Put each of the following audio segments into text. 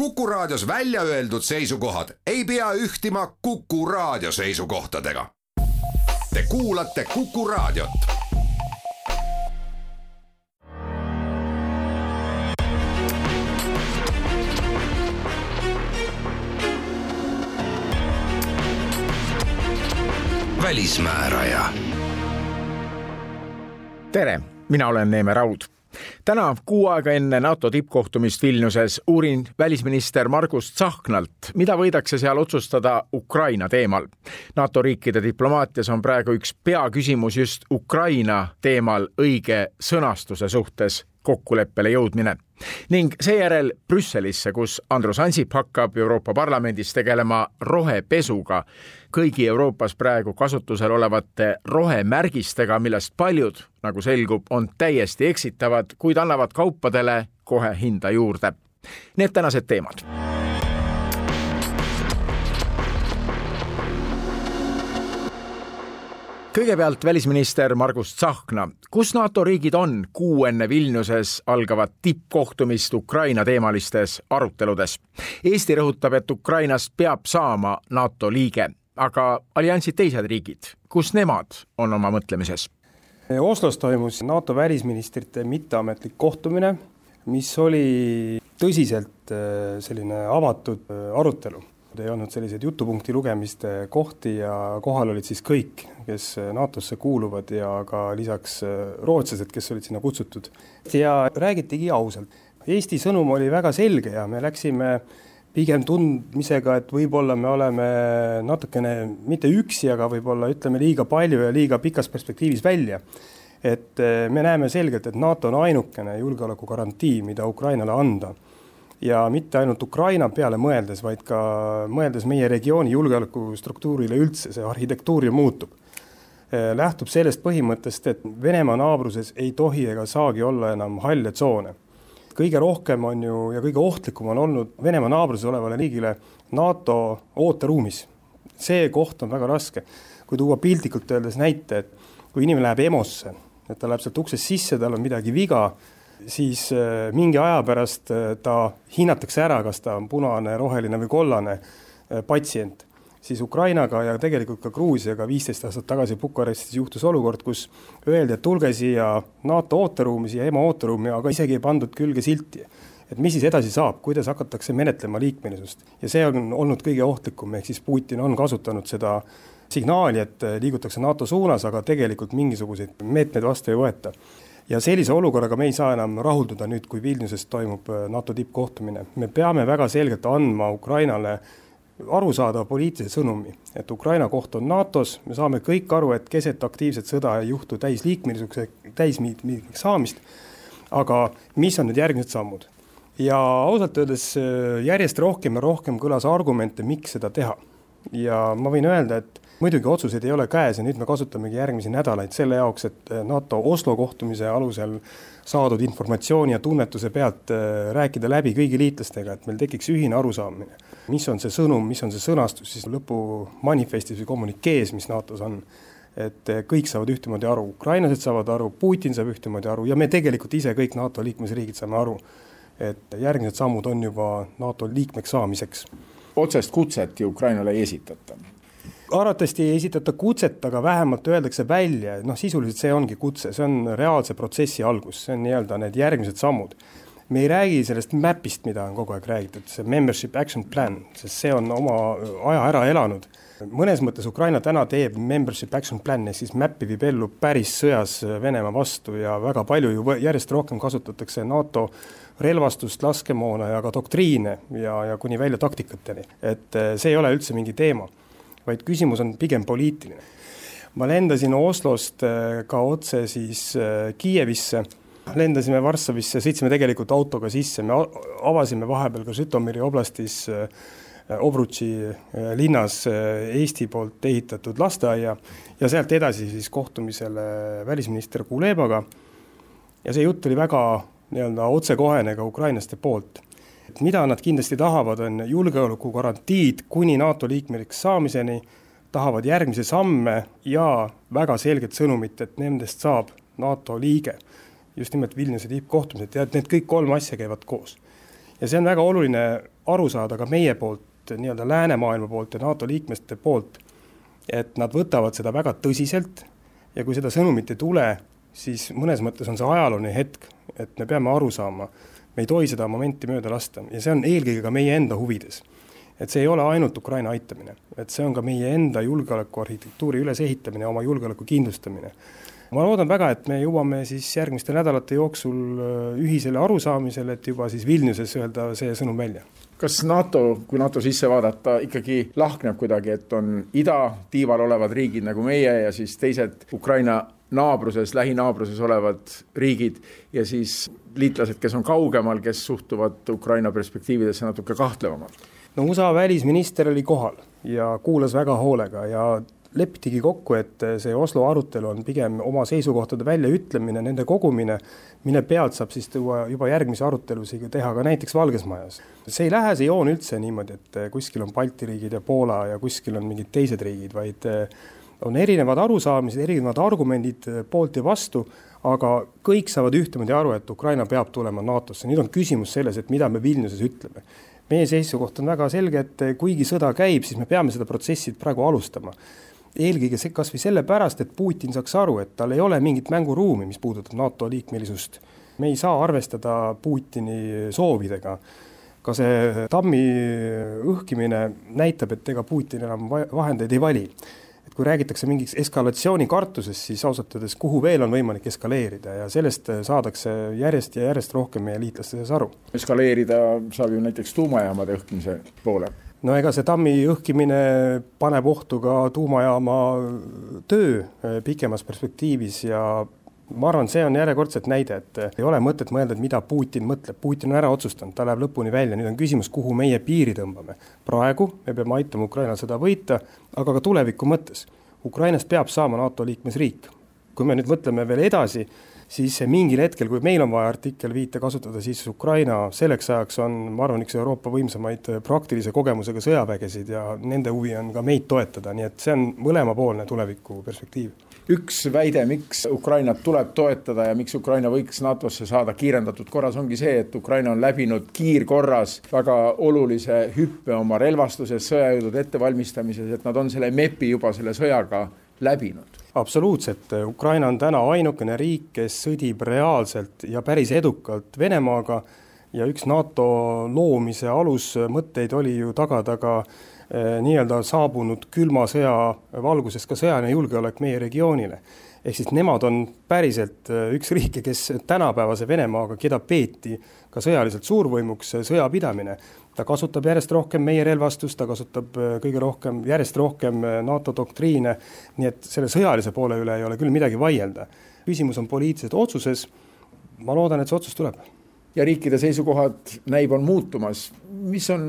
Kuku Raadios välja öeldud seisukohad ei pea ühtima Kuku Raadio seisukohtadega. Te kuulate Kuku Raadiot. välismääraja. tere, mina olen Neeme Raud täna, kuu aega enne NATO tippkohtumist Vilniuses, uurin välisminister Margus Tsahknalt, mida võidakse seal otsustada Ukraina teemal. NATO riikide diplomaatias on praegu üks peaküsimus just Ukraina teemal õige sõnastuse suhtes kokkuleppele jõudmine ning seejärel Brüsselisse, kus Andrus Ansip hakkab Euroopa Parlamendis tegelema rohepesuga, kõigi Euroopas praegu kasutusel olevate rohemärgistega, millest paljud, nagu selgub, on täiesti eksitavad, kuid annavad kaupadele kohe hinda juurde. Need tänased teemad kõigepealt välisminister Margus Tsahkna, kus NATO riigid on kuu enne Vilniuses algavat tippkohtumist Ukraina teemalistes aruteludes? Eesti rõhutab, et Ukrainast peab saama NATO liige, aga alliansi teised riigid, kus nemad on oma mõtlemises? Oslos toimus NATO välisministrite mitteametlik kohtumine, mis oli tõsiselt äh, selline avatud äh, arutelu ei olnud selliseid jutupunkti lugemiste kohti ja kohal olid siis kõik, kes NATO-sse kuuluvad ja ka lisaks äh, rootslased, kes olid sinna kutsutud. ja räägitigi ausalt. Eesti sõnum oli väga selge ja me läksime pigem tundmisega, et võib-olla me oleme natukene mitte üksi, aga võib-olla ütleme liiga palju ja liiga pikas perspektiivis välja. et äh, me näeme selgelt, et NATO on ainukene julgeolekugarantii, mida Ukrainale anda ja mitte ainult Ukraina peale mõeldes, vaid ka mõeldes meie regiooni julgeolekustruktuurile üldse, see arhitektuur ju muutub. Eh, lähtub sellest põhimõttest, et Venemaa naabruses ei tohi ega saagi olla enam halle tsoone. Kõige rohkem on ju ja kõige ohtlikum on olnud Venemaa naabruses olevale riigile NATO ooteruumis. see koht on väga raske. kui tuua piltlikult öeldes näite, et kui inimene läheb EMO-sse, et ta läheb sealt uksest sisse, tal on midagi viga siis äh, mingi aja pärast äh, ta hinnatakse ära, kas ta on punane, roheline või kollane äh, patsient. Siis Ukrainaga ja tegelikult ka Gruusiaga viisteist aastat tagasi Bukarestis juhtus olukord, kus öeldi, et tulge siia NATO ooteruumi, siia EMO ooteruumi, aga isegi ei pandud külge silti. Et mis siis edasi saab, kuidas hakatakse menetlema liikmelisust? Ja see on olnud kõige ohtlikum, ehk siis Putin on kasutanud seda signaali, et liigutakse NATO suunas, aga tegelikult mingisuguseid meetmeid vastu ei võeta. Ja sellise olukorraga me ei saa enam rahulduda nüüd, kui Vilniuses toimub NATO tippkohtumine. me peame väga selgelt andma Ukrainale arusaadava poliitilise sõnumi, et Ukraina koht on NATO-s, me saame kõik aru, et keset aktiivset sõda ei juhtu täisliikmelisuse, täisliikmeks saamist, aga mis on nüüd järgmised sammud? ja ausalt öeldes äh, järjest rohkem ja rohkem kõlas argumente, miks seda teha. ja ma võin öelda, et muidugi otsuseid ei ole käes ja nüüd me kasutamegi järgmisi nädalaid selle jaoks, et eh, NATO Oslo kohtumise alusel saadud informatsiooni ja tunnetuse pealt eh, rääkida läbi kõigi liitlastega, et meil tekiks ühine arusaamine. mis on see sõnum, mis on see sõnastus siis lõpumanifestis või kommünikees, mis NATO-s on et eh, kõik saavad ühtemoodi aru, ukrainlased saavad aru, Putin saab ühtemoodi aru ja me tegelikult ise kõik NATO liikmesriigid saame aru, et järgmised sammud on juba NATO liikmeks saamiseks. otsest kutset ju Ukrainale ei esitata arvatavasti ei esitata kutset, aga vähemalt öeldakse välja, noh, sisuliselt see ongi kutse, see on reaalse protsessi algus, see on nii-öelda need järgmised sammud. me ei räägi sellest map'ist, mida on kogu aeg räägitud, see membership action plan, sest see on oma aja ära elanud. mõnes mõttes Ukraina täna teeb membership action plan'i, siis map'i viib ellu päris sõjas Venemaa vastu ja väga palju ju järjest rohkem kasutatakse NATO relvastust, laskemoona ja ka doktriine ja, ja kuni välja taktikateni. et see ei ole üldse mingi teema vaid küsimus on pigem poliitiline. ma lendasin Oslost äh, ka otse siis äh, Kiievisse, lendasime Varssavisse, sõitsime tegelikult autoga sisse, me avasime vahepeal ka Žõtomõri oblastis äh, Obrutši linnas Eesti poolt ehitatud lasteaia ja sealt edasi siis kohtumisele välisminister Kulebaga. ja see jutt oli väga nii-öelda otsekohene ka ukrainlaste poolt mida nad kindlasti tahavad, on julgeolekugarantiid kuni NATO liikmeks saamiseni, tahavad järgmisi samme ja väga selget sõnumit, et nendest saab NATO liige. just nimelt Vilniuse tippkohtumised ja et need kõik kolm asja käivad koos. ja see on väga oluline aru saada ka meie poolt, nii-öelda läänemaailma poolt ja NATO liikmeste poolt, et nad võtavad seda väga tõsiselt ja kui seda sõnumit ei tule, siis mõnes mõttes on see ajalooline hetk, et me peame aru saama, me ei tohi seda momenti mööda lasta ja see on eelkõige ka meie enda huvides. et see ei ole ainult Ukraina aitamine, et see on ka meie enda julgeolekuarhitektuuri ülesehitamine, oma julgeoleku kindlustamine. ma loodan väga, et me jõuame siis järgmiste nädalate jooksul äh, ühisele arusaamisele, et juba siis Vilniuses öelda see sõnum välja kas NATO, kui NATO sisse vaadata, ikkagi lahkneb kuidagi, et on idatiival olevad riigid nagu meie ja siis teised Ukraina naabruses, lähinaabruses olevad riigid ja siis liitlased, kes on kaugemal, kes suhtuvad Ukraina perspektiividesse natuke kahtlevamalt? no USA välisminister oli kohal ja kuulas väga hoolega ja lepitigi kokku, et see Oslo arutelu on pigem oma seisukohtade väljaütlemine, nende kogumine, mille pealt saab siis tuua juba järgmisi arutelusid teha ka näiteks Valges Majas. see ei lähe, see joon üldse niimoodi, et kuskil on Balti riigid ja Poola ja kuskil on mingid teised riigid, vaid on erinevad arusaamised, erinevad argumendid eh, poolt ja vastu, aga kõik saavad ühtemoodi aru, et Ukraina peab tulema NATO-sse, nüüd on küsimus selles, et mida me Vilniuses ütleme. meie seisukoht on väga selge, et eh, kuigi sõda käib, siis me peame seda protsessi praegu alustama. eelkõige see kasvõi sellepärast, et Putin saaks aru, et tal ei ole mingit mänguruumi, mis puudutab NATO liikmelisust. me ei saa arvestada Putini soovidega ka see tammi õhkimine näitab, et ega Putin enam vahendeid ei vali kui räägitakse mingist eskalatsioonikartusest, siis ausalt öeldes, kuhu veel on võimalik eskaleerida ja sellest saadakse järjest ja järjest rohkem meie liitlaste seas aru. eskaleerida saab ju näiteks tuumajaamade õhkimise poole no ega see tammi õhkimine paneb ohtu ka tuumajaama töö eh, pikemas perspektiivis ja ma arvan, see on järjekordselt näide, et ei ole mõtet mõelda, et mida Putin mõtleb, Putin on ära otsustanud, ta läheb lõpuni välja, nüüd on küsimus, kuhu meie piiri tõmbame. praegu me peame aitama Ukrainal sõda võita, aga ka tuleviku mõttes. Ukrainast peab saama NATO liikmesriik. kui me nüüd mõtleme veel edasi, siis mingil hetkel, kui meil on vaja artikkel viite kasutada, siis Ukraina selleks ajaks on, ma arvan, üks Euroopa võimsamaid praktilise kogemusega sõjavägesid ja nende huvi on ka meid toetada, nii et see on mõlemapoolne tuleviku perspektiiv üks väide, miks Ukrainat tuleb toetada ja miks Ukraina võiks NATO-sse saada kiirendatud korras, ongi see, et Ukraina on läbinud kiirkorras väga olulise hüppe oma relvastuses, sõjajõudude ettevalmistamises, et nad on selle MEP-i juba selle sõjaga läbinud. Absoluutselt, Ukraina on täna ainukene riik, kes sõdib reaalselt ja päris edukalt Venemaaga ja üks NATO loomise alusmõtteid oli ju tagada ka Eh, nii-öelda saabunud külma sõja valguses ka sõjaline julgeolek meie regioonile. ehk siis nemad on päriselt eh, üks riike, kes tänapäevase Venemaaga, keda peeti ka sõjaliselt suurvõimuks, sõjapidamine, ta kasutab järjest rohkem meie relvastust, ta kasutab eh, kõige rohkem, järjest rohkem NATO doktriine, nii et selle sõjalise poole üle ei ole küll midagi vaielda. küsimus on poliitilises otsuses, ma loodan, et see otsus tuleb. ja riikide seisukohad näib, on muutumas, mis on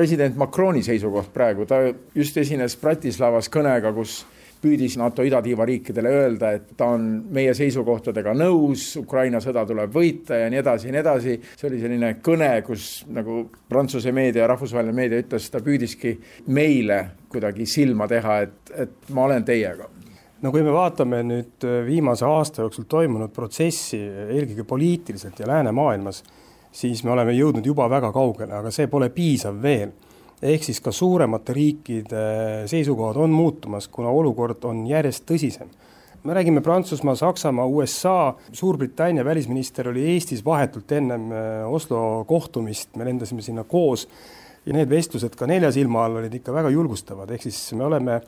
president Macroni seisukoht praegu, ta just esines Bratislavas kõnega, kus püüdis NATO idatiiva riikidele öelda, et ta on meie seisukohtadega nõus, Ukraina sõda tuleb võita ja nii edasi ja nii edasi. see oli selline kõne, kus nagu Prantsuse meedia, rahvusvaheline meedia ütles, ta püüdiski meile kuidagi silma teha, et, et ma olen teiega no kui me vaatame nüüd viimase aasta jooksul toimunud protsessi, eelkõige poliitiliselt ja läänemaailmas siis me oleme jõudnud juba väga kaugele, aga see pole piisav veel. ehk siis ka suuremate riikide seisukohad on muutumas, kuna olukord on järjest tõsisem. me räägime Prantsusmaa, Saksamaa, USA, Suurbritannia välisminister oli Eestis vahetult ennem äh, Oslo kohtumist, me lendasime sinna koos ja need vestlused ka nelja silma all olid ikka väga julgustavad, ehk siis me oleme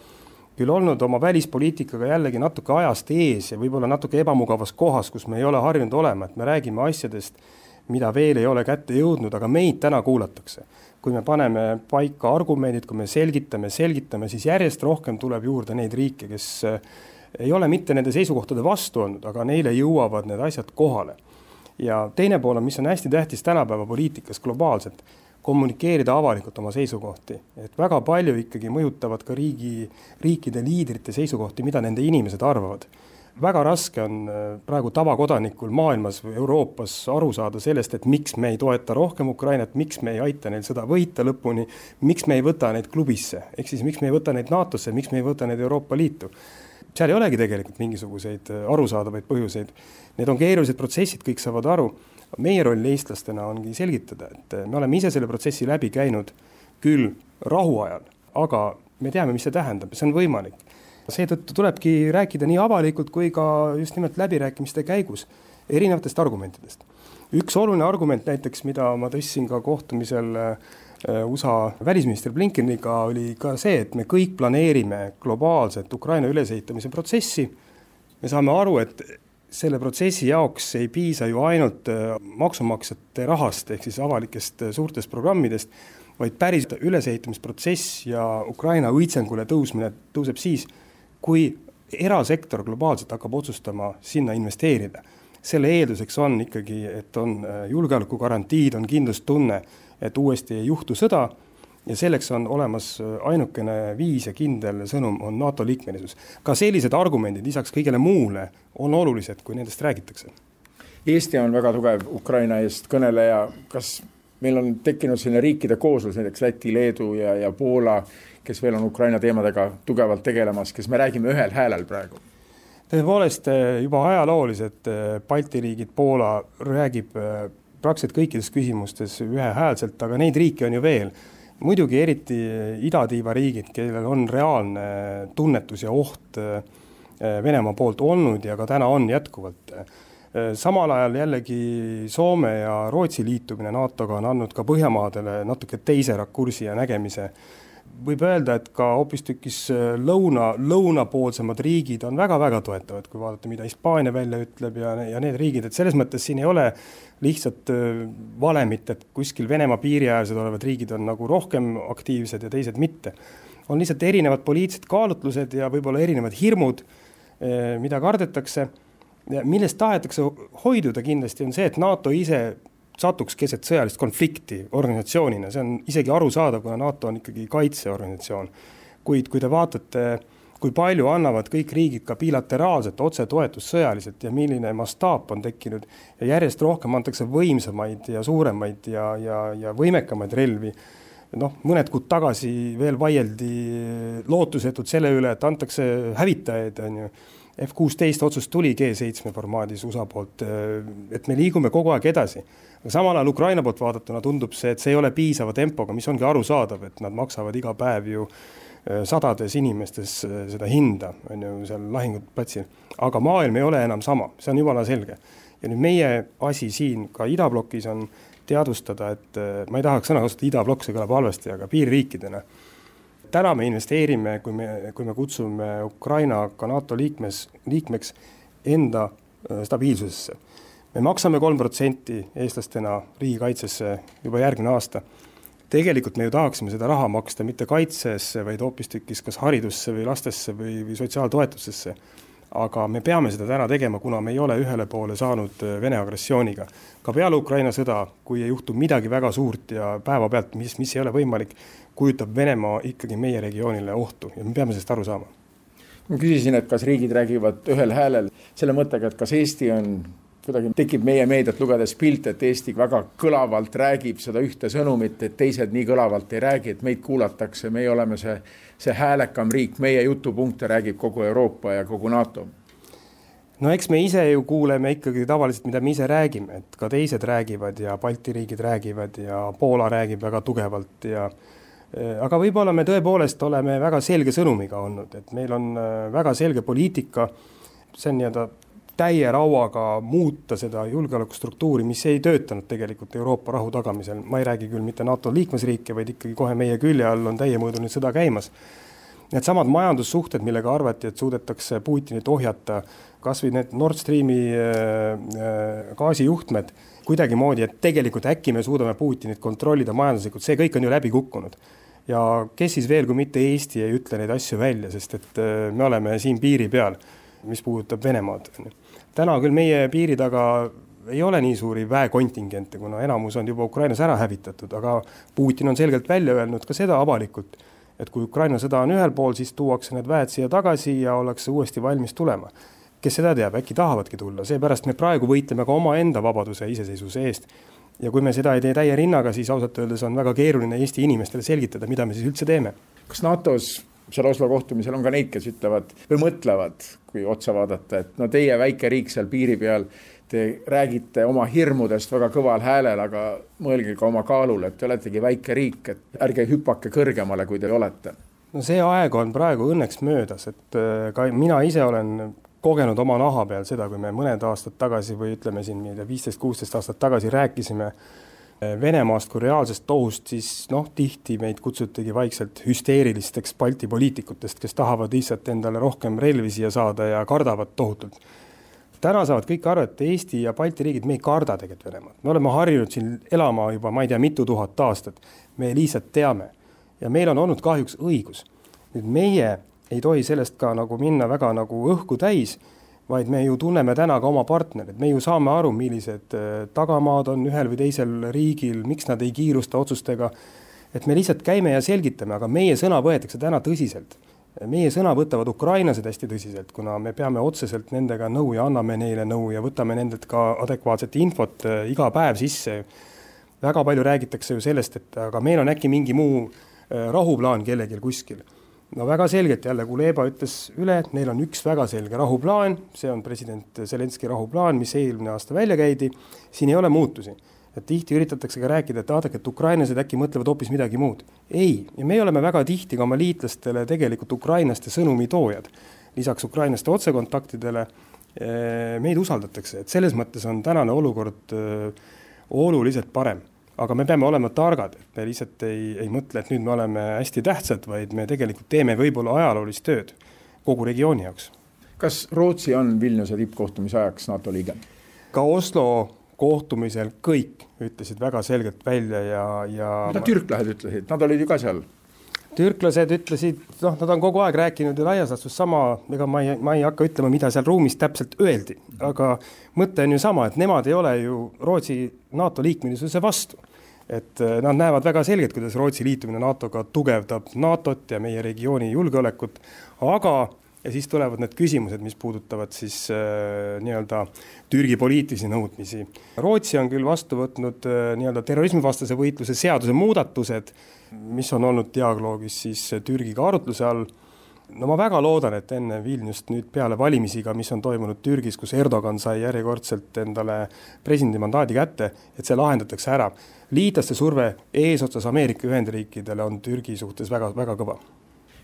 küll olnud oma välispoliitikaga jällegi natuke ajast ees ja võib-olla natuke ebamugavas kohas, kus me ei ole harjunud olema, et me räägime asjadest mida veel ei ole kätte jõudnud, aga meid täna kuulatakse. kui me paneme paika argumendid, kui me selgitame, selgitame, siis järjest rohkem tuleb juurde neid riike, kes eh, ei ole mitte nende seisukohtade vastu olnud, aga neile jõuavad need asjad kohale. ja teine pool on, mis on hästi tähtis tänapäeva poliitikas globaalselt, kommunikeerida avalikult oma seisukohti, et väga palju ikkagi mõjutavad ka riigi, riikide liidrite seisukohti, mida nende inimesed arvavad väga raske on äh, praegu tavakodanikul maailmas või Euroopas aru saada sellest, et miks me ei toeta rohkem Ukrainat, miks me ei aita neil sõda võita lõpuni, miks me ei võta neid klubisse, ehk siis miks me ei võta neid NATO-sse, miks me ei võta neid Euroopa Liitu. seal ei olegi tegelikult mingisuguseid äh, arusaadavaid põhjuseid. Need on keerulised protsessid, kõik saavad aru, meie roll eestlastena ongi selgitada, et me oleme ise selle protsessi läbi käinud küll rahuajal, aga me teame, mis see tähendab, see on võimalik. Seetõttu tulebki rääkida nii avalikult kui ka just nimelt läbirääkimiste käigus erinevatest argumentidest. üks oluline argument näiteks, mida ma tõstsin ka kohtumisel äh, USA välisminister Blinkeniga, oli ka see, et me kõik planeerime globaalset Ukraina ülesehitamise protsessi. me saame aru, et selle protsessi jaoks ei piisa ju ainult äh, maksumaksjate rahast, ehk siis avalikest äh, suurtest programmidest, vaid päris ülesehitamisprotsess ja Ukraina õitsengule tõusmine tõuseb siis, kui erasektor globaalselt hakkab otsustama sinna investeerida. selle eelduseks on ikkagi, et on äh, julgeolekugarantiid, on kindlustunne, et uuesti ei juhtu sõda ja selleks on olemas ainukene viis ja kindel sõnum on NATO liikmelisus. ka sellised argumendid lisaks kõigele muule on olulised, kui nendest räägitakse. Eesti on väga tugev Ukraina eest kõneleja, kas meil on tekkinud selline riikide kooslus, näiteks Läti, Leedu ja, ja Poola, kes veel on Ukraina teemadega tugevalt tegelemas, kes me räägime ühel häälel praegu? tõepoolest juba ajalooliselt Balti riigid, Poola räägib praktiliselt kõikides küsimustes ühehäälselt, aga neid riike on ju veel muidugi eriti idatiiva riigid, kellel on reaalne tunnetus ja oht Venemaa poolt olnud ja ka täna on jätkuvalt. Samal ajal jällegi Soome ja Rootsi liitumine NATO-ga on andnud ka Põhjamaadele natuke teise rakursi ja nägemise võib öelda, et ka hoopistükkis äh, lõuna, lõunapoolsemad riigid on väga-väga toetavad, kui vaadata, mida Hispaania välja ütleb ja, ja need riigid, et selles mõttes siin ei ole lihtsalt äh, valemit, et kuskil Venemaa piiriäärsed olevad riigid on nagu rohkem aktiivsed ja teised mitte. on lihtsalt erinevad poliitilised kaalutlused ja võib-olla erinevad hirmud, äh, mida kardetakse, millest tahetakse hoiduda kindlasti, on see, et NATO ise satuks keset sõjalist konflikti organisatsioonina, see on isegi arusaadav, kuna NATO on ikkagi kaitseorganisatsioon. kuid kui te vaatate, kui palju annavad kõik riigid ka bilateraalset otsetoetust sõjaliselt ja milline mastaap on tekkinud ja järjest rohkem antakse võimsamaid ja suuremaid ja, ja, ja võimekamaid relvi, noh, mõned kuud tagasi veel vaieldi lootusetult selle üle, et antakse hävitajaid, on ju F kuusteist otsus tuli G7 formaadis USA poolt, et me liigume kogu aeg edasi aga samal ajal Ukraina poolt vaadatuna tundub see, et see ei ole piisava tempoga, mis ongi arusaadav, et nad maksavad iga päev ju äh, sadades inimestes äh, seda hinda, on ju, seal lahinguplatsil. aga maailm ei ole enam sama, see on jumala selge. ja nüüd meie asi siin ka idablokis on teadvustada, et äh, ma ei tahaks sõna kasutada idablokk, see kõlab halvasti, aga piiririikidena täna me investeerime, kui me, kui me kutsume Ukraina ka NATO liikmes, liikmeks enda stabiilsusesse me maksame kolm protsenti eestlastena riigikaitsesse juba järgmine aasta. tegelikult me ju tahaksime seda raha maksta mitte kaitsesse, vaid hoopistükkis kas haridusse või lastesse või, või sotsiaaltoetustesse. aga me peame seda täna tegema, kuna me ei ole ühele poole saanud äh, Vene agressiooniga. ka peale Ukraina sõda, kui ei juhtu midagi väga suurt ja päevapealt, mis, mis ei ole võimalik, kujutab Venemaa ikkagi meie regioonile ohtu ja me peame sellest aru saama. Ma küsisin, et kas riigid räägivad ühel häälel selle mõttega, et kas Eesti on kuidagi tekib meie meediat lugedes pilt, et Eesti väga kõlavalt räägib seda ühte sõnumit, et teised nii kõlavalt ei räägi, et meid kuulatakse, meie oleme see, see häälekam riik, meie jutupunkte räägib kogu Euroopa ja kogu NATO. No eks me ise ju kuuleme ikkagi tavaliselt, mida me ise räägime, et ka teised räägivad ja Balti riigid räägivad ja Poola räägib väga tugevalt ja aga võib-olla me tõepoolest oleme väga selge sõnumiga olnud, et meil on eh, väga selge poliitika, see on nii-öelda täie rauaga muuta seda julgeolekustruktuuri, mis ei töötanud tegelikult Euroopa rahu tagamisel, ma ei räägi küll mitte NATO liikmesriike, vaid ikkagi kohe meie külje all on täiemõõduline sõda käimas. Needsamad majandussuhted, millega arvati, et suudetakse Putinit ohjata, kas või need Nord Streami äh, äh, gaasijuhtmed kuidagimoodi, et tegelikult äkki me suudame Putinit kontrollida majanduslikult, see kõik on ju läbi kukkunud ja kes siis veel, kui mitte Eesti, ei ütle neid asju välja, sest et äh, me oleme siin piiri peal, mis puudutab Venemaad täna küll meie piiri taga ei ole nii suuri väekontingente, kuna enamus on juba Ukrainas ära hävitatud, aga Putin on selgelt välja öelnud ka seda avalikult, et kui Ukraina sõda on ühel pool, siis tuuakse need väed siia tagasi ja ollakse uuesti valmis tulema. kes seda teab, äkki tahavadki tulla, seepärast me praegu võitleme ka omaenda vabaduse ja iseseisvuse eest. Ja kui me seda ei tee täie rinnaga, siis ausalt öeldes on väga keeruline Eesti inimestele selgitada, mida me siis üldse teeme. kas NATO-s seal Oslo kohtumisel on ka neid, kes ütlevad või mõtlevad, kui otsa vaadata, et no teie väike riik seal piiri peal, Te räägite oma hirmudest väga kõval häälel, aga mõelge ka oma kaalule, et te oletegi väike riik, et ärge hüpake kõrgemale, kui te olete. no see aeg on praegu õnneks möödas, et äh, ka mina ise olen kogenud oma naha peal seda, kui me mõned aastad tagasi või ütleme siin, tea, viisteist, kuusteist aastat tagasi rääkisime äh, Venemaast kui reaalsest ohust, siis noh, tihti meid kutsutigi vaikselt hüsteerilisteks Balti poliitikutest, kes tahavad lihtsalt endale rohkem relvi siia saada ja kardavad tohutult täna saavad kõik aru, et Eesti ja Balti riigid, me ei karda tegelikult Venemaad, me oleme harjunud siin elama juba ma ei tea, mitu tuhat aastat. me lihtsalt teame ja meil on olnud kahjuks õigus. nüüd meie ei tohi sellest ka nagu minna väga nagu õhku täis, vaid me ju tunneme täna ka oma partnereid, me ju saame aru, millised äh, tagamaad on ühel või teisel riigil, miks nad ei kiirusta otsustega. et me lihtsalt käime ja selgitame, aga meie sõna võetakse täna tõsiselt meie sõna võtavad ukrainlased hästi tõsiselt, kuna me peame otseselt nendega nõu ja anname neile nõu ja võtame nendelt ka adekvaatset infot äh, iga päev sisse. väga palju räägitakse ju sellest, et aga meil on äkki mingi muu äh, rahuplaan kellelgi kuskil. No väga selgelt jälle Kuleba ütles üle, et neil on üks väga selge rahuplaan, see on president Zelenskõi rahuplaan, mis eelmine aasta välja käidi, siin ei ole muutusi et tihti üritatakse ka rääkida, et vaadake, et ukrainlased äkki mõtlevad hoopis midagi muud. ei, ja me oleme väga tihti ka oma liitlastele tegelikult ukrainlaste sõnumi toojad. lisaks ukrainlaste otsekontaktidele eh, meid usaldatakse, et selles mõttes on tänane olukord eh, oluliselt parem. Aga me peame olema targad, et me lihtsalt ei, ei mõtle, et nüüd me oleme hästi tähtsad, vaid me tegelikult teeme võib-olla ajaloolist tööd kogu regiooni jaoks. kas Rootsi on Vilniuse tippkohtumise ajaks NATO liige? ka Oslo kohtumisel kõik ütlesid väga selgelt välja ja, ja mida türklased ütlesid, nad olid ju ka seal? Türklased ütlesid, noh, nad on kogu aeg rääkinud ju laias laastus sama, ega ma ei, ma ei hakka ütlema, mida seal ruumis täpselt öeldi, aga mõte on ju sama, et nemad ei ole ju Rootsi NATO liikmelisuse vastu. et äh, nad näevad väga selgelt, kuidas Rootsi liitumine NATO-ga tugevdab NATO-t ja meie regiooni julgeolekut, aga ja siis tulevad need küsimused, mis puudutavad siis äh, nii-öelda Türgi poliitilisi nõudmisi. Rootsi on küll vastu võtnud äh, nii-öelda terrorismivastase võitluse seaduse muudatused, mis on olnud dialoogis siis Türgiga arutluse all. no ma väga loodan, et enne Vilniust nüüd peale valimisi ka, mis on toimunud Türgis, kus Erdogan sai järjekordselt endale presidendi mandaadi kätte, et see lahendatakse ära. liitlaste surve eesotsas Ameerika Ühendriikidele on Türgi suhtes väga, väga kõva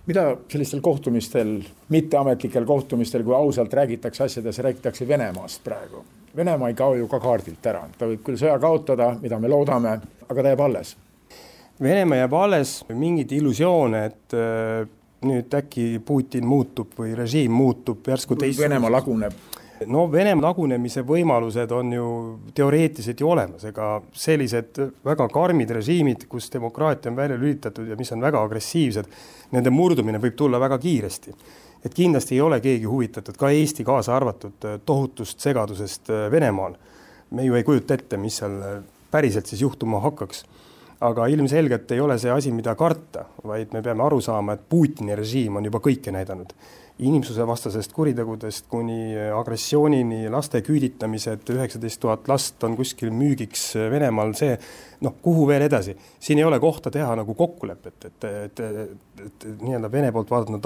mida sellistel kohtumistel, mitteametlikel kohtumistel, kui ausalt räägitakse asjadest, räägitakse Venemaast praegu. Venemaa ei kao ju ka kaardilt ära, ta võib küll sõja kaotada, mida me loodame, aga ta jääb alles. Venemaa jääb alles, mingeid illusioone, et äh, nüüd äkki Putin muutub või režiim muutub järsku teistsuguseks. Venemaa laguneb no Venemaa lagunemise võimalused on ju teoreetiliselt ju olemas, ega sellised väga karmid režiimid, kus demokraatia on välja lülitatud ja mis on väga agressiivsed, nende murdumine võib tulla väga kiiresti. et kindlasti ei ole keegi huvitatud, ka Eesti kaasa arvatud, tohutust segadusest Venemaal. me ju ei kujuta ette, mis seal päriselt siis juhtuma hakkaks aga ilmselgelt ei ole see asi, mida karta, vaid me peame aru saama, et Putini režiim on juba kõike näidanud. inimsusevastasest kuritegudest kuni agressioonini, laste küüditamised, üheksateist tuhat last on kuskil müügiks Venemaal, see noh, kuhu veel edasi, siin ei ole kohta teha nagu kokkulepet, et, et, et, et, et nii-öelda Vene poolt vaadatuna,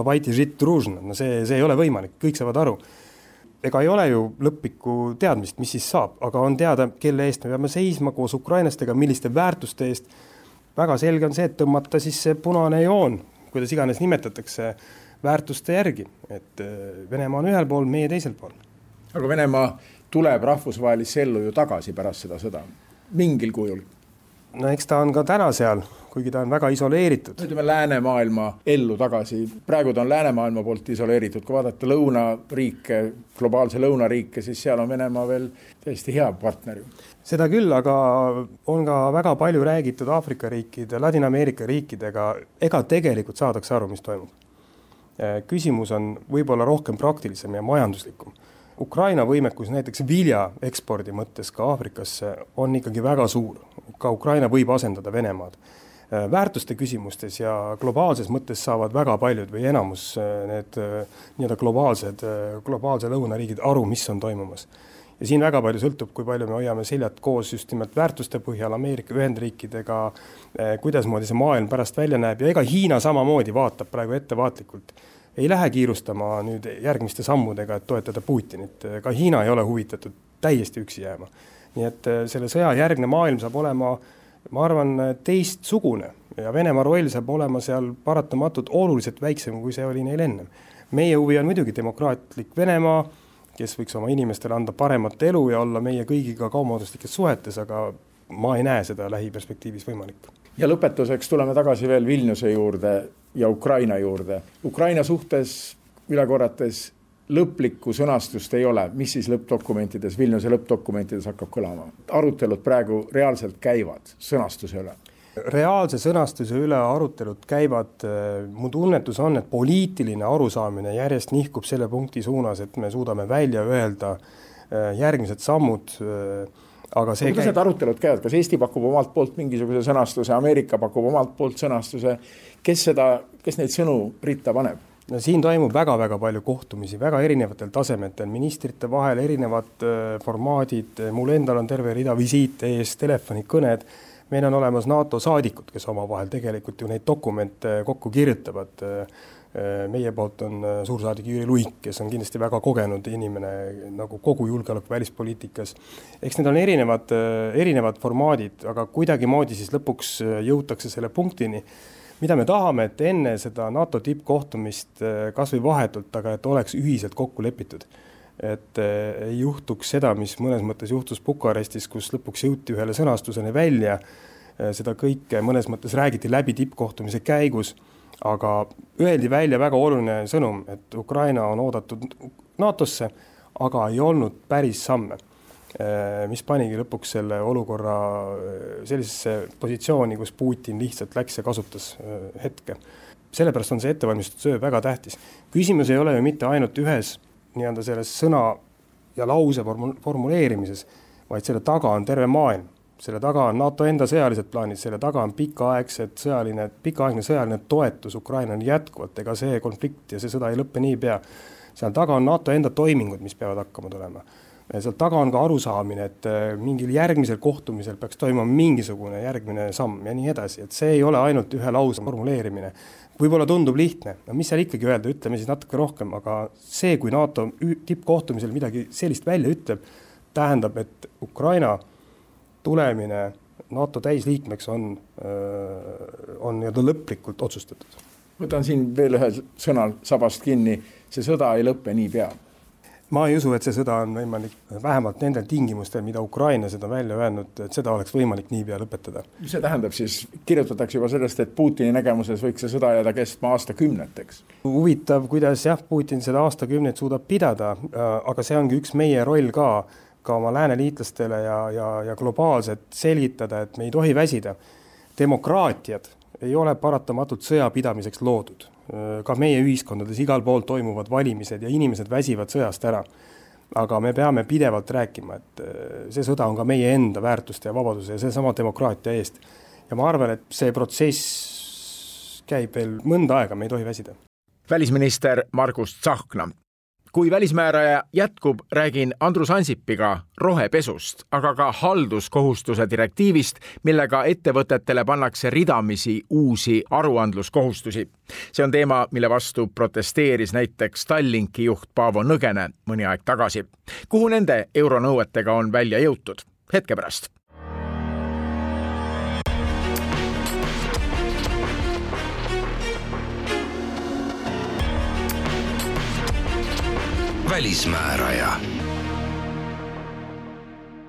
no see, see ei ole võimalik, kõik saavad aru ega ei ole ju lõplikku teadmist, mis siis saab, aga on teada, kelle eest me peame seisma koos ukrainlastega, milliste väärtuste eest. väga selge on see, et tõmmata siis see punane joon, kuidas iganes nimetatakse väärtuste järgi, et äh, Venemaa on ühel pool, meie teisel pool. aga Venemaa tuleb rahvusvahelisse ellu ju tagasi pärast seda sõda, mingil kujul. No eks ta on ka täna seal, kuigi ta on väga isoleeritud. ütleme läänemaailma ellu tagasi, praegu ta on läänemaailma poolt isoleeritud, kui vaadata lõunariike, globaalse lõunariike, siis seal on Venemaa veel täiesti hea partner ju. Seda küll, aga on ka väga palju räägitud Aafrika riikide, Ladina-Ameerika riikidega, ega tegelikult saadakse aru, mis toimub. Äh, küsimus on võib-olla rohkem praktilisem ja majanduslikum. Ukraina võimekus näiteks vilja ekspordi mõttes ka Aafrikasse on ikkagi väga suur, ka Ukraina võib asendada Venemaad. Äh, väärtuste küsimustes ja globaalses mõttes saavad väga paljud või enamus äh, need nii-öelda globaalsed, globaalse lõunariigid aru, mis on toimumas ja siin väga palju sõltub, kui palju me hoiame seljad koos just nimelt väärtuste põhjal Ameerika Ühendriikidega, kuidasmoodi see maailm pärast välja näeb ja ega Hiina samamoodi vaatab praegu ettevaatlikult. ei lähe kiirustama nüüd järgmiste sammudega, et toetada Putinit, ka Hiina ei ole huvitatud täiesti üksi jääma. Nii et selle sõja järgne maailm saab olema, ma arvan, teistsugune ja Venemaa roll saab olema seal paratamatult oluliselt väiksem, kui see oli neil ennem. meie huvi on muidugi demokraatlik Venemaa, kes võiks oma inimestele anda paremat elu ja olla meie kõigiga kaubanduslikes suhetes, aga ma ei näe seda lähiperspektiivis võimalik. ja lõpetuseks tuleme tagasi veel Vilniuse juurde ja Ukraina juurde. Ukraina suhtes üle korrates lõplikku sõnastust ei ole, mis siis lõppdokumentides, Vilniuse lõppdokumentides hakkab kõlama? arutelud praegu reaalselt käivad sõnastuse üle. Reaalse sõnastuse üle arutelud käivad, mu tunnetus on, et poliitiline arusaamine järjest nihkub selle punkti suunas, et me suudame välja öelda äh, järgmised sammud äh, aga see kuidas käib... need arutelud käivad, kas Eesti pakub omalt poolt mingisuguse sõnastuse, Ameerika pakub omalt poolt sõnastuse, kes seda, kes neid sõnu ritta paneb? No siin toimub väga-väga palju kohtumisi väga erinevatel tasemetel, ministrite vahel erinevad äh, formaadid, mul endal on terve rida visiite ees, telefonikõned, meil on olemas NATO saadikud, kes omavahel tegelikult ju neid dokumente kokku kirjutavad. Äh, Äh, meie poolt on äh, suursaadik Jüri Luik, kes on kindlasti väga kogenud inimene nagu kogu julgeoleku välispoliitikas. eks need on erinevad, äh, erinevad formaadid, aga kuidagimoodi siis lõpuks jõutakse selle punktini, mida me tahame, et enne seda NATO tippkohtumist kas või vahetult, aga et oleks ühiselt kokku lepitud. Et ei juhtuks seda, mis mõnes mõttes juhtus Bukarestis, kus lõpuks jõuti ühele sõnastuseni välja, seda kõike mõnes mõttes räägiti läbi tippkohtumise käigus aga öeldi välja väga oluline sõnum, et Ukraina on oodatud NATO-sse, aga ei olnud päris samme, mis panigi lõpuks selle olukorra eh, sellisesse positsiooni, kus Putin lihtsalt läks ja kasutas eh, hetke. sellepärast on see ettevalmistustöö väga tähtis. küsimus ei ole ju mitte ainult ühes nii-öelda selles sõna ja lause formuleerimises, vaid selle taga on terve maailm selle taga on NATO enda sõjalised plaanid, selle taga on pikaaegsed sõjaline, pikaaegne sõjaline toetus Ukrainale jätkuvalt, ega see konflikt ja see sõda ei lõppe niipea. seal taga on NATO enda toimingud, mis peavad hakkama tulema. Seal taga on ka arusaamine, et äh, mingil järgmisel kohtumisel peaks toimuma mingisugune järgmine samm ja nii edasi, et see ei ole ainult ühe lause formuleerimine. võib-olla tundub lihtne, no mis seal ikkagi öelda, ütleme siis natuke rohkem, aga see, kui NATO tippkohtumisel midagi sellist välja ütleb, tähendab, et Ukraina tulemine NATO täisliikmeks on, on nii-öelda lõplikult otsustatud. võtan siin veel ühe sõnal sabast kinni, see sõda ei lõpe niipea ma ei usu, et see sõda on võimalik, vähemalt nendel tingimustel, mida Ukraina seda välja öelnud, et seda oleks võimalik niipea lõpetada. mis see tähendab siis, kirjutatakse juba sellest, et Putini nägemuses võiks see sõda jääda kestma aastakümneteks? huvitav, kuidas jah, Putin seda aastakümneid suudab pidada, aga see ongi üks meie roll ka ka oma lääneliitlastele ja, ja, ja globaalselt selgitada, et me ei tohi väsida. demokraatiad ei ole paratamatult sõjapidamiseks loodud. Ka meie ühiskondades igal pool toimuvad valimised ja inimesed väsivad sõjast ära. aga me peame pidevalt rääkima, et äh, see sõda on ka meie enda väärtuste ja vabaduse ja seesama demokraatia eest. ja ma arvan, et see protsess käib veel mõnda aega, me ei tohi väsida välisminister Margus Tsahkna kui välismääraja jätkub, räägin Andrus Ansipiga rohepesust, aga ka halduskohustuse direktiivist, millega ettevõtetele pannakse ridamisi uusi aruandluskohustusi. see on teema, mille vastu protesteeris näiteks Tallinki juht Paavo Nõgene mõni aeg tagasi. kuhu nende euronõuetega on välja jõutud? hetke pärast välismääraja.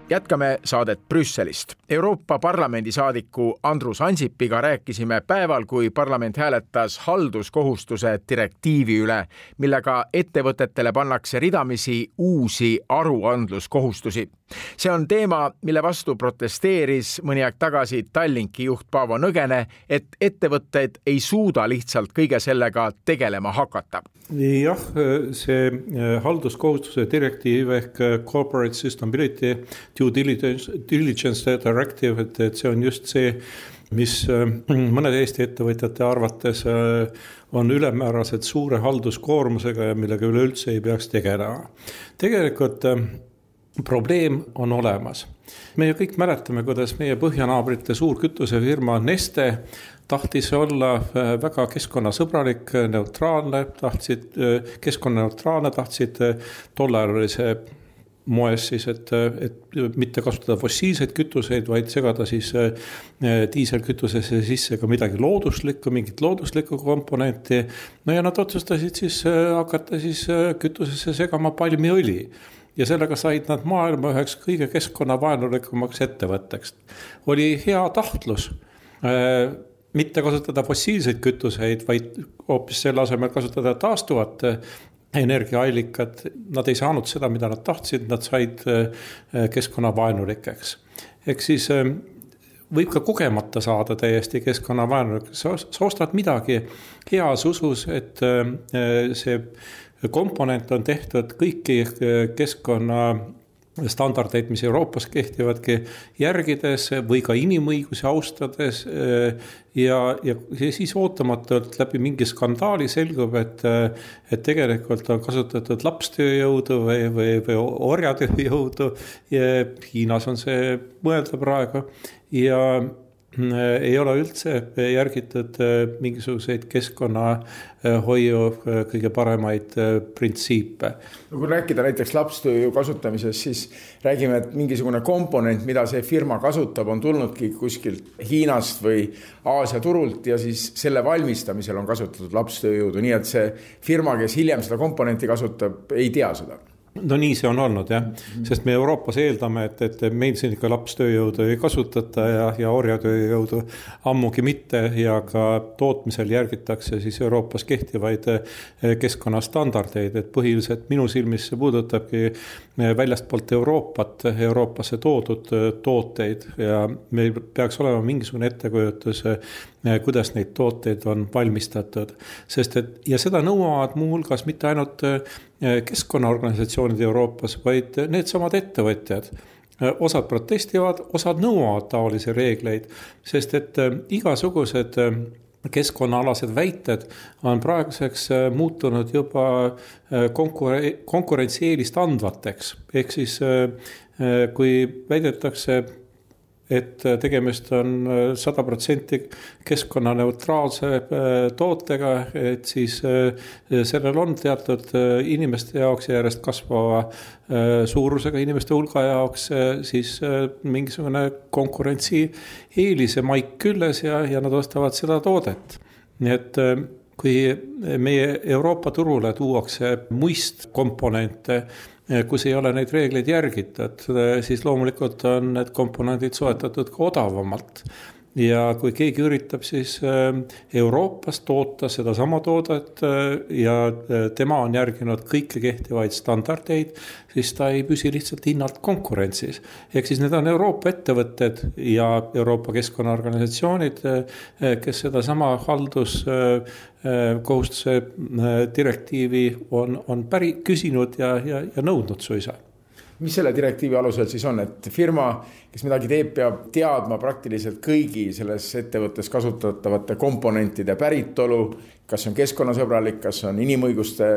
jätkame saadet Brüsselist. Euroopa Parlamendi saadiku Andrus Ansipiga rääkisime päeval, kui parlament hääletas halduskohustuse direktiivi üle, millega ettevõtetele pannakse ridamisi uusi aruandluskohustusi. See on teema, mille vastu protesteeris mõni aeg tagasi Tallinki juht Paavo Nõgene, et ettevõtted ei suuda lihtsalt kõige sellega tegelema hakata jah, see eh, halduskohustuse direktiiv ehk eh, corporate sustainability due diligence, diligence directive, et, et see on just see, mis eh, mõnede Eesti ettevõtjate arvates on ülemääraselt suure halduskoormusega ja millega üleüldse ei peaks tegelema. tegelikult probleem on olemas. me ju kõik mäletame, kuidas meie põhjanaabrite suur kütusefirma Neste tahtis olla äh, väga keskkonnasõbralik, neutraalne, tahtsid, äh, keskkonnaneutraalne, tahtsid, äh, tollal oli see moes siis, et, et mitte kasutada fossiilseid kütuseid, vaid segada siis diiselkütusesse sisse ka midagi looduslikku, mingit looduslikku komponenti. no ja nad otsustasid siis hakata siis kütusesse segama palmiõli ja sellega said nad maailma üheks kõige keskkonnavaenulikumaks ettevõtteks. oli hea tahtlus mitte kasutada fossiilseid kütuseid, vaid hoopis selle asemel kasutada taastuvat energiaallikad, nad ei saanud seda, mida nad tahtsid, nad said äh, keskkonnavaenulikeks. ehk siis äh, võib ka kogemata saada täiesti keskkonnavaenulikuks, sa ostad midagi heas usus, et äh, see komponent on tehtud kõiki keskkonna standardeid, mis Euroopas kehtivadki, järgides või ka inimõigusi austades. ja, ja siis ootamatult läbi mingi skandaali selgub, et, et tegelikult on kasutatud lapstööjõudu või, või, või orjatööjõudu. Hiinas on see mõelda praegu ja ei ole üldse järgitud äh, mingisuguseid keskkonnahoiu äh, kõige paremaid printsiipe. no kui rääkida näiteks lapstööjõu kasutamisest, siis räägime, et mingisugune komponent, mida see firma kasutab, on tulnudki kuskilt Hiinast või Aasia turult ja siis selle valmistamisel on kasutatud lapstööjõudu, nii et see firma, kes hiljem seda komponenti kasutab, ei tea seda no nii see on olnud jah, sest me Euroopas eeldame, et, et meil siin ikka lapstööjõudu ei kasutata ja, ja orjatööjõudu ammugi mitte ja ka tootmisel järgitakse siis Euroopas kehtivaid eh, keskkonnastandardeid, et põhiliselt minu silmis see puudutabki väljastpoolt Euroopat Euroopasse toodud eh, tooteid ja meil peaks olema mingisugune ettekujutus kuidas neid tooteid on valmistatud. sest et ja seda nõuavad muuhulgas mitte ainult keskkonnaorganisatsioonid Euroopas, vaid needsamad ettevõtjad osad protestivad, osad nõuavad taolisi reegleid, sest et äh, igasugused äh, keskkonnaalased väited on praeguseks äh, muutunud juba konkurentsi, konkurentsieelist andvateks. ehk siis kui väidetakse et äh, tegemist on äh, sada protsenti keskkonnaneutraalse äh, tootega, et siis sellel on teatud inimeste jaoks ja järjest kasvava suurusega inimeste hulga jaoks siis mingisugune konkurentsieelise maik küljes ja, ja nad ostavad seda toodet. nii et kui meie Euroopa turule tuuakse muist komponente kus ei ole neid reegleid järgitud, siis loomulikult on need komponendid soetatud ka odavamalt ja kui keegi üritab siis äh, Euroopas toota sedasama toodet äh, ja äh, tema on järginud kõiki kehtivaid standardeid, siis ta ei püsi lihtsalt hinnalt konkurentsis. ehk siis need on Euroopa ettevõtted ja Euroopa keskkonnaorganisatsioonid, kes sedasama halduskohustuse direktiivi on, on päri, küsinud ja, ja, ja nõudnud suisa mis selle direktiivi alusel siis on, et firma, kes midagi teeb, peab teadma praktiliselt kõigi selles ettevõttes kasutatavate komponentide päritolu, kas see on keskkonnasõbralik, kas on inimõiguste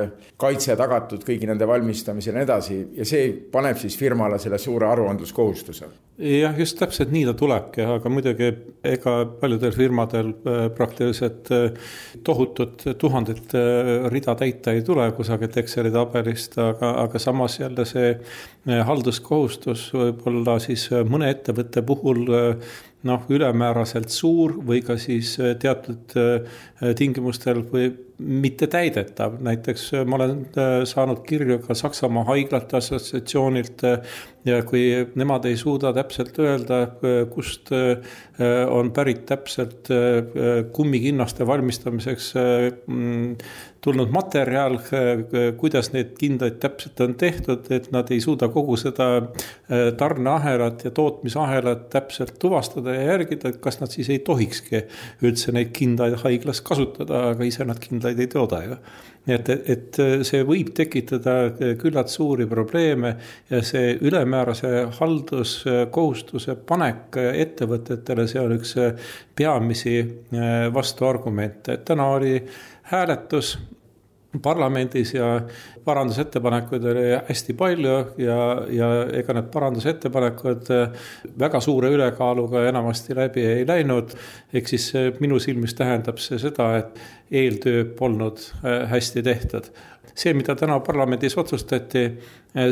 kaitse tagatud kõigi nende valmistamisel ja nii edasi ja see paneb siis firmale selle suure aruandluskohustuse. jah, just täpselt nii ta tulebki, aga muidugi ega paljudel firmadel äh, praktiliselt äh, tohutut tuhandet äh, rida täita ei tule kusagilt Exceli tabelist, aga, aga samas jälle see halduskohustus võib olla siis mõne ettevõtte puhul noh, ülemääraselt suur või ka siis teatud tingimustel või mitte täidetav, näiteks äh, ma olen äh, saanud kirju ka Saksamaa Haiglate Assotsiatsioonilt äh, ja kui nemad ei suuda täpselt öelda, kust on pärit täpselt kummikinnaste valmistamiseks mm, tulnud materjal, kuidas need kindlaid täpselt on tehtud, et nad ei suuda kogu seda tarneahelat ja tootmisahelat täpselt tuvastada ja järgida, et kas nad siis ei tohikski üldse neid kindaid haiglas kasutada, aga ise nad kindlasti kindlaid ei tooda ju. nii et, et see võib tekitada küllalt suuri probleeme ja see ülemäärase halduskohustuse panek ettevõtetele, see on üks peamisi vastuargumente, et täna oli hääletus parlamendis ja parandusettepanekuid oli hästi palju ja, ja ega need parandusettepanekud väga suure ülekaaluga enamasti läbi ei läinud. ehk siis minu silmis tähendab see seda, et eeltöö polnud hästi tehtud see, mida täna parlamendis otsustati,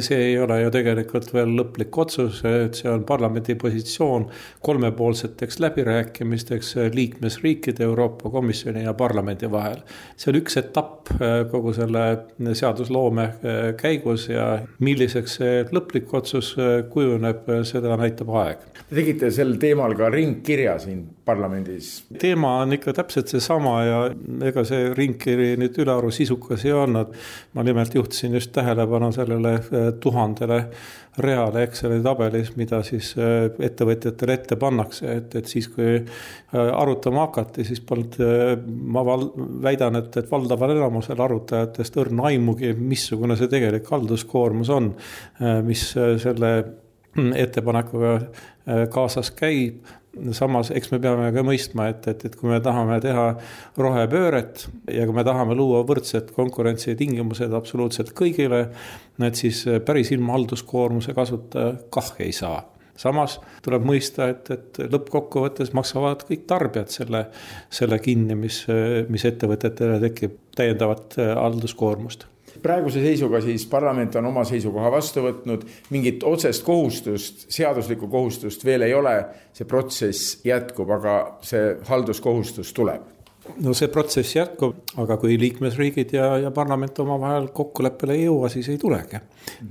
see ei ole ju tegelikult veel lõplik otsus, et see on parlamendi positsioon kolmepoolseteks läbirääkimisteks liikmesriikide, Euroopa Komisjoni ja parlamendi vahel. see on üks etapp kogu selle seadusloome käigus ja milliseks see lõplik otsus kujuneb, seda näitab aeg. Te tegite sel teemal ka ringkirja siin parlamendis. teema on ikka täpselt seesama ja ega see ringkiri nüüd ülearu sisukas ei olnud. Ma nimelt juhtisin just tähelepanu sellele eh, tuhandele reale Exceli tabelis, mida siis eh, ettevõtjatele ette pannakse, et, et siis, kui eh, arutama hakati, siis polnud, ma val-, väidan, et, et valdaval enamusel arutajatest õrna aimugi, missugune see tegelik halduskoormus on, mis selle ettepanekuga kaasas käib samas, eks me peame ka mõistma, et, et, et kui me tahame teha rohepööret ja kui me tahame luua võrdsed konkurentsitingimused absoluutselt kõigile, et siis päris ilma halduskoormuse kasuta kah ei saa. Samas tuleb mõista, et, et lõppkokkuvõttes maksavad kõik tarbijad selle, selle kinni, mis, mis ettevõtetele tekib täiendavat halduskoormust praeguse seisuga siis parlament on oma seisukoha vastu võtnud, mingit otsest kohustust, seaduslikku kohustust veel ei ole. see protsess jätkub, aga see halduskohustus tuleb no see protsess jätkub, aga kui liikmesriigid ja, ja parlament omavahel kokkuleppele ei jõua, siis ei tulegi.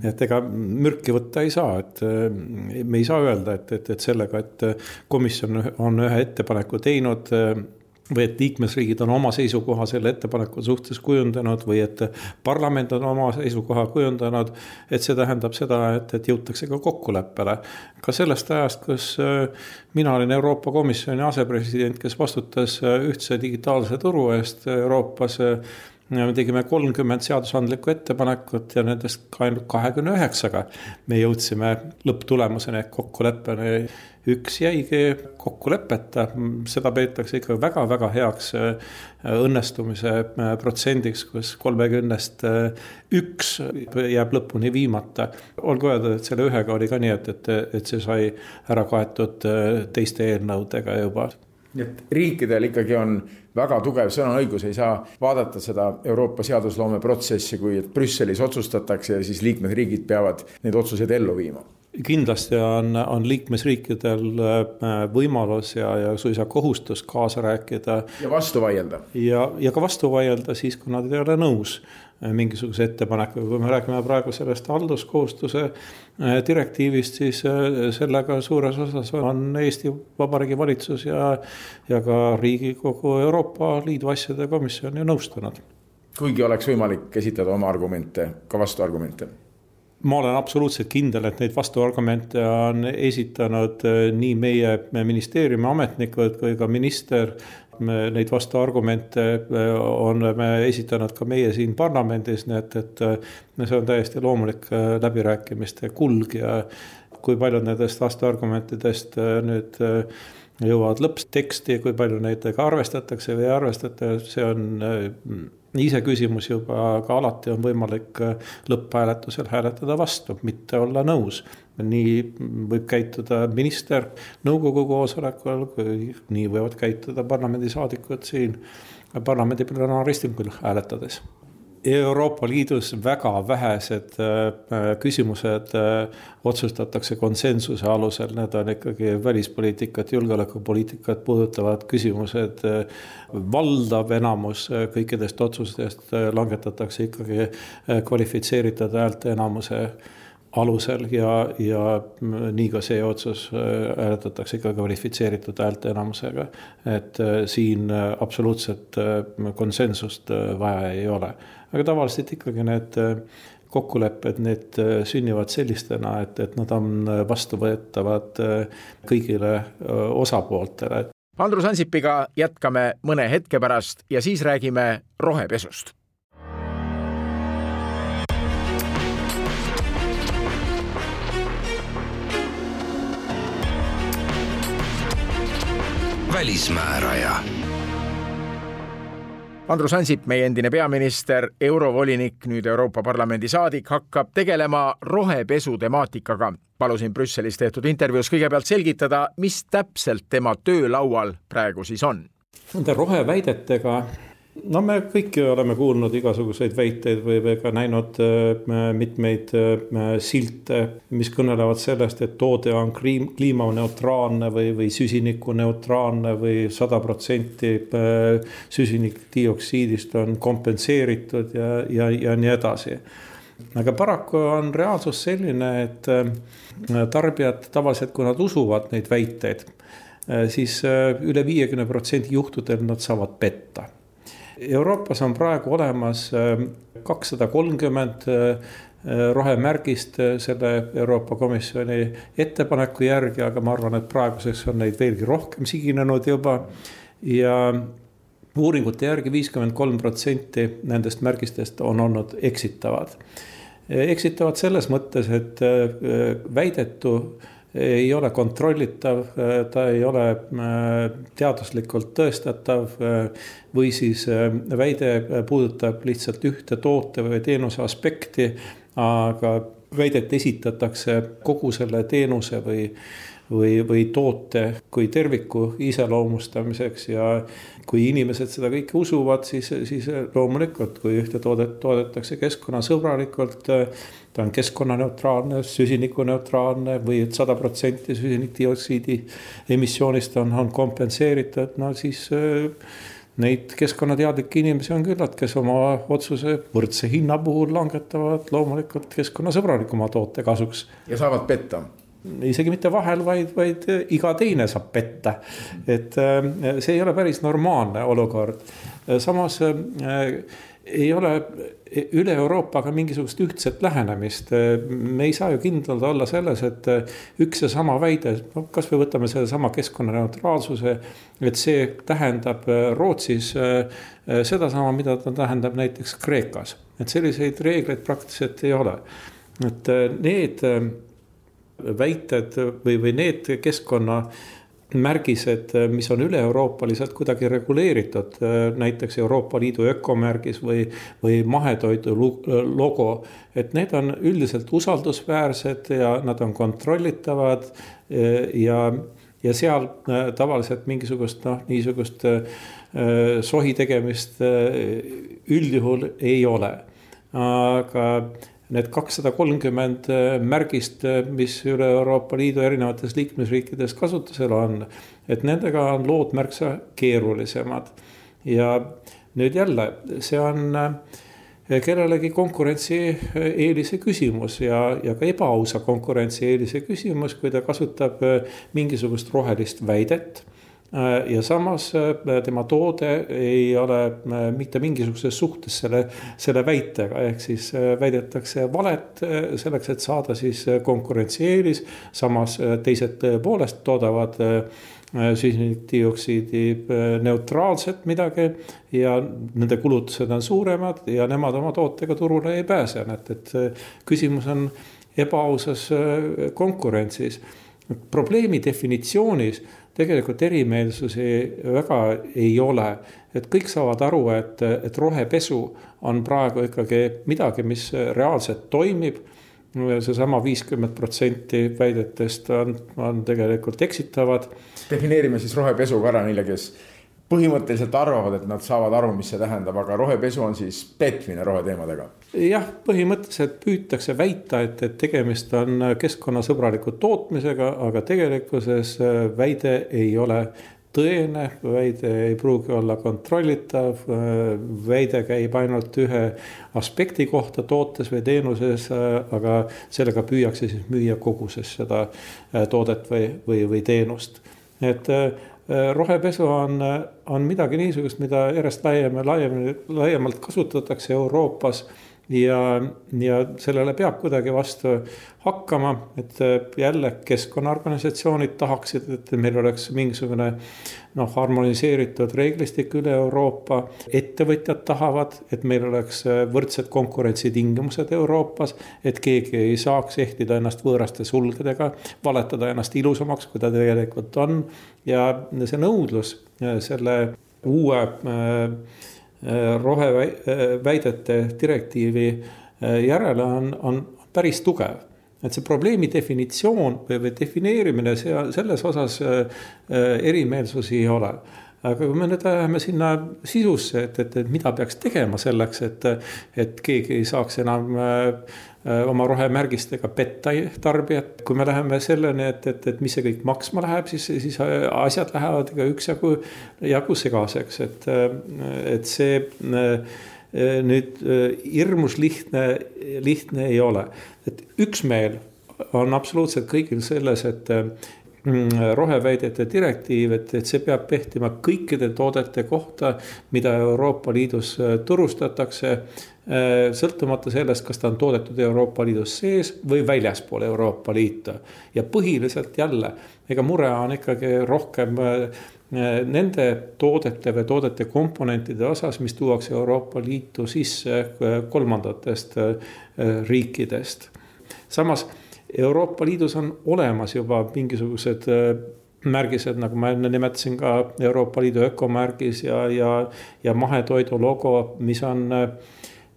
et ega mürki võtta ei saa, et me ei saa öelda, et, et, et sellega, et komisjon on ühe ettepaneku teinud või et liikmesriigid on oma seisukoha selle ettepaneku suhtes kujundanud või et parlament on oma seisukoha kujundanud. et see tähendab seda, et, et jõutakse ka kokkuleppele. ka sellest ajast, kus äh, mina olin Euroopa Komisjoni asepresident, kes vastutas äh, ühtse digitaalse turu eest Euroopas äh, me tegime kolmkümmend seadusandlikku ettepanekut ja nendest ainult kahekümne üheksaga me jõudsime lõpptulemuseni ehk kokkuleppeni üks jäigi kokkuleppeta, seda peetakse ikka väga-väga heaks äh, õnnestumise äh, protsendiks, kus kolmekümnest äh, üks jääb lõpuni viimata. olgu öeldud, et selle ühega oli ka nii, et, et, et see sai ära kaetud teiste eelnõudega juba nii et riikidel ikkagi on väga tugev sõnaõigus, ei saa vaadata seda Euroopa seadusloome protsessi, kui Brüsselis otsustatakse ja siis liikmesriigid peavad neid otsuseid ellu viima kindlasti on, on liikmesriikidel äh, võimalus ja, ja suisa kohustus kaasa rääkida. ja vastu vaielda. ja, ja ka vastu vaielda siis, kui nad ei ole nõus mingisuguse ettepanekuga, kui me räägime praegu sellest halduskohustuse äh, direktiivist, siis sellega suures osas on Eesti Vabariigi valitsus ja, ja ka Riigikogu Euroopa Liidu asjade komisjon ju nõustunud. kuigi oleks võimalik esitada oma argumente, ka vastuargumente ma olen absoluutselt kindel, et neid vastuargumente on esitanud äh, nii meie ministeeriumi ametnikud kui ka minister. Neid vastuargumente äh, oleme esitanud ka meie siin parlamendis, nii et, et äh, see on täiesti loomulik läbirääkimiste kulg ja kui paljud nendest vastuargumentidest nüüd jõuavad lõppteksti, kui palju nendega arvestatakse või ei arvestata, see on iseküsimus juba, aga alati on võimalik äh, lõpphääletusel hääletada vastu, mitte olla nõus. Nii võib käituda minister nõukogu koosolekul, kui nii võivad käituda parlamendisaadikud siin parlamendi plenaaristungil hääletades Euroopa Liidus väga vähesed äh, küsimused äh, otsustatakse konsensuse alusel, need on ikkagi välispoliitikat, julgeolekupoliitikat puudutavad küsimused. valdav enamus kõikidest otsustest langetatakse ikkagi kvalifitseeritud häälteenamuse alusel ja, ja nii ka see otsus hääletatakse ikka kvalifitseeritud häälteenamusega. et siin absoluutset konsensust vaja ei ole aga tavaliselt ikkagi need äh, kokkulepped, need äh, sünnivad sellistena, et, et nad on äh, vastuvõetavad kõigile osapooltele. Andrus Ansipiga jätkame mõne hetke pärast ja siis räägime rohepesust välismääraja Andrus Ansip, meie endine peaminister, eurovolinik, nüüd Euroopa Parlamendi saadik, hakkab tegelema rohepesu temaatikaga. palusin Brüsselis tehtud intervjuus kõigepealt selgitada, mis täpselt tema töölaual praegu siis on. Nende roheväidetega no me kõik oleme kuulnud igasuguseid väiteid või, või ka näinud äh, mitmeid äh, silte, mis kõnelevad sellest, et toode on kliim, kliimaneutraalne või, või süsinikuneutraalne või sada protsenti äh, süsinikdioksiidist on kompenseeritud ja, ja, ja nii edasi. Aga paraku on reaalsus selline, et tarbijad tavaliselt, kui nad usuvad neid väiteid, siis üle viiekümne protsendi juhtudel nad saavad petta Euroopas on praegu olemas ähm, kakssada kolmkümmend äh, rohemärgist äh, selle Euroopa Komisjoni ettepaneku järgi, aga ma arvan, et praeguseks on neid veelgi rohkem siginenud juba. ja uuringute järgi viiskümmend kolm protsenti nendest märgistest on olnud eksitavad. eksitavad selles mõttes, et äh, väidetu ei ole kontrollitav, ta ei ole äh, teaduslikult tõestatav äh, või siis äh, väide puudutab lihtsalt ühte toote või teenuse aspekti, aga väidet esitatakse kogu selle teenuse või või, või toote kui terviku iseloomustamiseks ja kui inimesed seda kõike usuvad, siis, siis loomulikult, kui ühte toodet toodetakse keskkonnasõbralikult ta on keskkonnaneutraalne, süsinikuneutraalne või et sada protsenti süsinikdioksiidi emissioonist on, on kompenseeritud, no siis äh, neid keskkonnateadlikke inimesi on küllalt, kes oma otsuse võrdse hinna puhul langetavad loomulikult keskkonnasõbralikuma toote kasuks. ja saavad petta isegi mitte vahel, vaid, vaid iga teine saab petta. et äh, see ei ole päris normaalne olukord. samas äh, ei ole üle Euroopa ka mingisugust ühtset lähenemist. me ei saa ju kindlad olla selles, et üks ja sama väide, no kasvõi võtame sedasama keskkonnaneutraalsuse, et see tähendab Rootsis sedasama, mida ta tähendab näiteks Kreekas. et selliseid reegleid praktiliselt ei ole. et need väited või, või need keskkonna märgised, mis on üle-euroopaliselt kuidagi reguleeritud, näiteks Euroopa Liidu ökomärgis või, või mahetoidu logo. et need on üldiselt usaldusväärsed ja nad on kontrollitavad ja, ja seal tavaliselt mingisugust noh, niisugust sohi tegemist üldjuhul ei ole. aga need kakssada kolmkümmend äh, märgist, äh, mis üle Euroopa Liidu erinevates liikmesriikides kasutusel on, et nendega on lood märksa keerulisemad. ja nüüd jälle, see on äh, kellelegi konkurentsieelise küsimus ja, ja ka ebaausa konkurentsieelise küsimus, kui ta kasutab mingisugust rohelist väidet ja samas äh, tema toode ei ole äh, mitte mingisuguses suhtes selle, selle väitega, ehk siis väidetakse valet selleks, et saada siis konkurentsieelis. samas teised tõepoolest toodavad süsinikdioksiidi neutraalset midagi ja nende kulutused on suuremad ja nemad oma tootega turule ei pääse, et, et küsimus on ebaausas konkurentsis. probleemi definitsioonis tegelikult erimeelsusi väga ei ole. et kõik saavad aru, et, et rohepesu on praegu ikkagi midagi, mis reaalselt toimib seesama viiskümmend protsenti väidetest on, on tegelikult eksitavad. defineerime siis rohepesu ka ära neile, kes põhimõtteliselt arvavad, et nad saavad aru, mis see tähendab, aga rohepesu on siis petmine roheteemadega. Jah, põhimõtteliselt püütakse väita, et, et tegemist on keskkonnasõbraliku tootmisega, aga tegelikkuses äh, väide ei ole tõene, väide ei pruugi olla kontrollitav. Äh, väide käib ainult ühe aspekti kohta tootes või teenuses, äh, aga sellega püüakse siis müüa koguses seda toodet või, või, või teenust. et rohepesu on, on midagi niisugust, mida järjest laiem ja laiemini, laiemalt kasutatakse Euroopas. Ja, ja sellele peab kuidagi vastu hakkama, et äh, jälle keskkonnaorganisatsioonid tahaksid, et meil oleks mingisugune noh, harmoniseeritud reeglistik üle Euroopa. ettevõtjad tahavad, et meil oleks äh, võrdsed konkurentsitingimused Euroopas, et keegi ei saaks ehtida ennast võõraste sulgedega, valetada ennast ilusamaks, kui ta tegelikult on. ja see nõudlus äh, selle uue roheväidete direktiivi järele on, on päris tugev. Et see probleemi definitsioon või, või defineerimine seal selles osas erimeelsusi ei ole aga kui me nüüd läheme sinna sisusse, et, et, et mida peaks tegema selleks, et, et keegi ei saaks enam äh, oma rohemärgistega petta tarbijat. kui me läheme selleni, et, et, et mis see kõik maksma läheb, siis, siis asjad lähevad ka üksjagu, jagu segaseks, et, et see äh, nüüd äh, hirmus lihtne, lihtne ei ole. et üksmeel on absoluutselt kõigil selles, et roheväidete direktiiv, et, et see peab kehtima kõikide toodete kohta, mida Euroopa Liidus äh, turustatakse. Äh, sõltumata sellest, kas ta on toodetud Euroopa Liidus sees või väljaspool Euroopa Liitu. ja põhiliselt jälle, ega mure on ikkagi rohkem äh, nende toodete või toodete komponentide osas, mis tuuakse Euroopa Liitu sisse kolmandatest riikidest. samas Euroopa Liidus on olemas juba mingisugused äh, märgised, nagu ma enne nimetasin ka Euroopa Liidu ökomärgis ja, ja, ja mahetoidu logo, mis on, äh,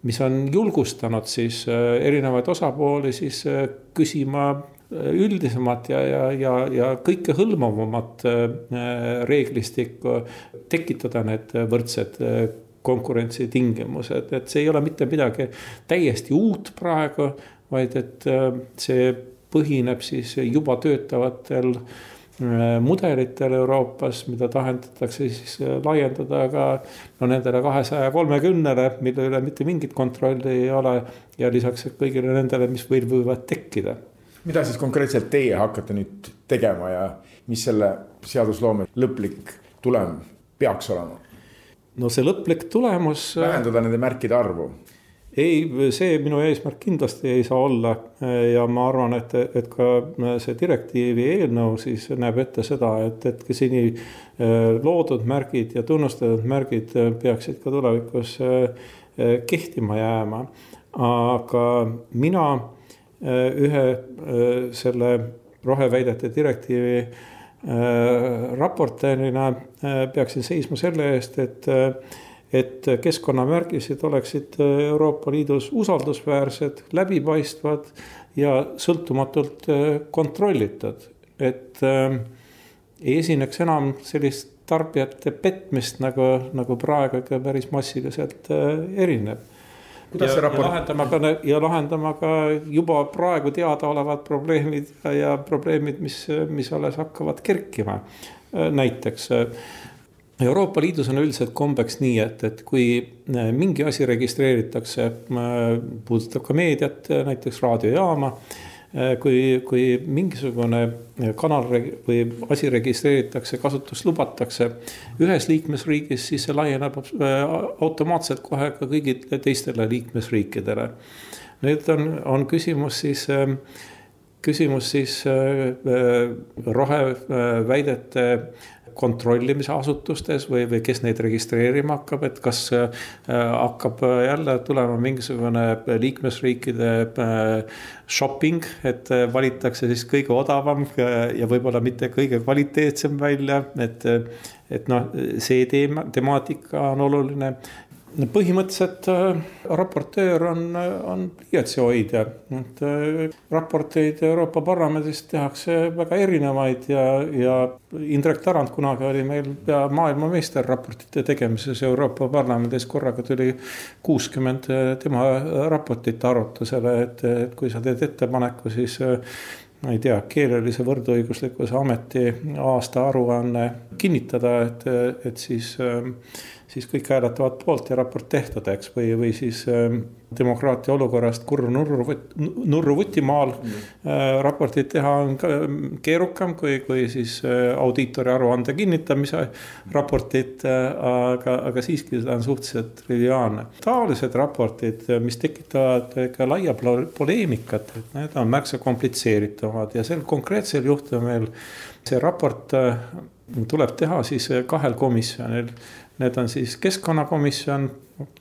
mis on julgustanud siis äh, erinevaid osapooli siis küsima üldisemat ja, ja, ja, ja kõikehõlmavamat reeglistikku, tekitada need võrdsed konkurentsitingimused, et see ei ole mitte midagi täiesti uut praegu vaid et äh, see põhineb siis juba töötavatel äh, mudelitel Euroopas, mida tahendatakse siis äh, laiendada ka no nendele kahesaja kolmekümnele, mille üle mitte mingit kontrolli ei ole. ja lisaks kõigile nendele, mis veel võivad tekkida. mida siis konkreetselt teie hakkate nüüd tegema ja mis selle seadusloome lõplik tulem peaks olema? no see lõplik tulemus. vähendada nende märkide arvu ei, see minu eesmärk kindlasti ei saa olla ja ma arvan, et, et ka see direktiivi eelnõu siis näeb ette seda, et, et ka seni äh, loodud märgid ja tunnustatud märgid peaksid ka tulevikus kehtima jääma. aga mina ühe selle roheväidete direktiivi raportöörina peaksin seisma selle eest, et et keskkonnamärgised oleksid Euroopa Liidus usaldusväärsed, läbipaistvad ja sõltumatult äh, kontrollitud. et äh, ei esineks enam sellist tarbijate petmist, nagu, nagu praegu ikka päris massiliselt äh, erineb. ja, raport... ja lahendama ka ja lahendama ka juba praegu teadaolevad probleemid ja, ja probleemid, mis, mis alles hakkavad kerkima. näiteks Euroopa Liidus on üldiselt kombeks nii, et, et kui äh, mingi asi registreeritakse, äh, puudutab ka meediat, äh, näiteks raadiojaama. kui, kui mingisugune kanal või asi registreeritakse, kasutust lubatakse ühes liikmesriigis, siis see laieneb automaatselt kohe ka kõigile teistele liikmesriikidele. nüüd on, on küsimus siis küsimus siis roheväidete kontrollimise asutustes või, või kes neid registreerima hakkab, et kas äh, hakkab jälle tulema mingisugune liikmesriikide äh, shopping, et äh, valitakse siis kõige odavam ja võib-olla mitte kõige kvaliteetsem välja, et, et noh, see teema, temaatika on oluline põhimõtteliselt äh, raportöör on, on pliiatsihoidja, et äh, raporteid Euroopa Parlamendis tehakse väga erinevaid ja, ja Indrek Tarand kunagi oli meil pea maailmameister raportite tegemises Euroopa Parlamendis, korraga tuli kuuskümmend äh, tema raportit arutusele, et, et kui sa teed ettepaneku, siis ma ei tea, keelelise võrdõiguslikkuse ameti aastaaruanne kinnitada, et, et siis äh, siis kõik hääletavad poolt ja raport tehtud, eks, või, või siis äh, demokraatia olukorrast kurru nurru, nurru vutimaal mm. äh, raportit teha on keerukam kui, kui siis äh, audiitori aruande kinnitamise raportit äh,. aga, aga siiski seda on suhteliselt triviaalne. taolised raportid, mis tekitavad ka laia poleemikat, et need on märksa komplitseeritumad ja sel konkreetsel juhtumil see raport äh, tuleb teha siis kahel komisjonil Need on siis keskkonnakomisjon,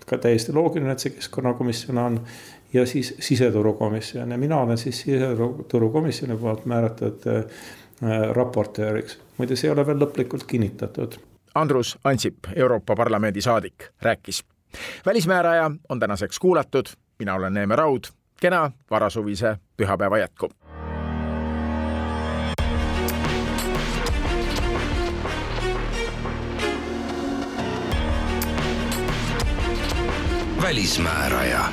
ka täiesti loogiline, et see keskkonnakomisjon on. ja siis siseturukomisjon ja mina olen siis siseturukomisjoni poolt määratud äh, raportööriks. muide, see ei ole veel lõplikult kinnitatud. Andrus Ansip, Euroopa Parlamendi saadik, rääkis välismääraja on tänaseks kuulatud, mina olen Neeme Raud, kena varasuvise pühapäeva jätku. Välismääraja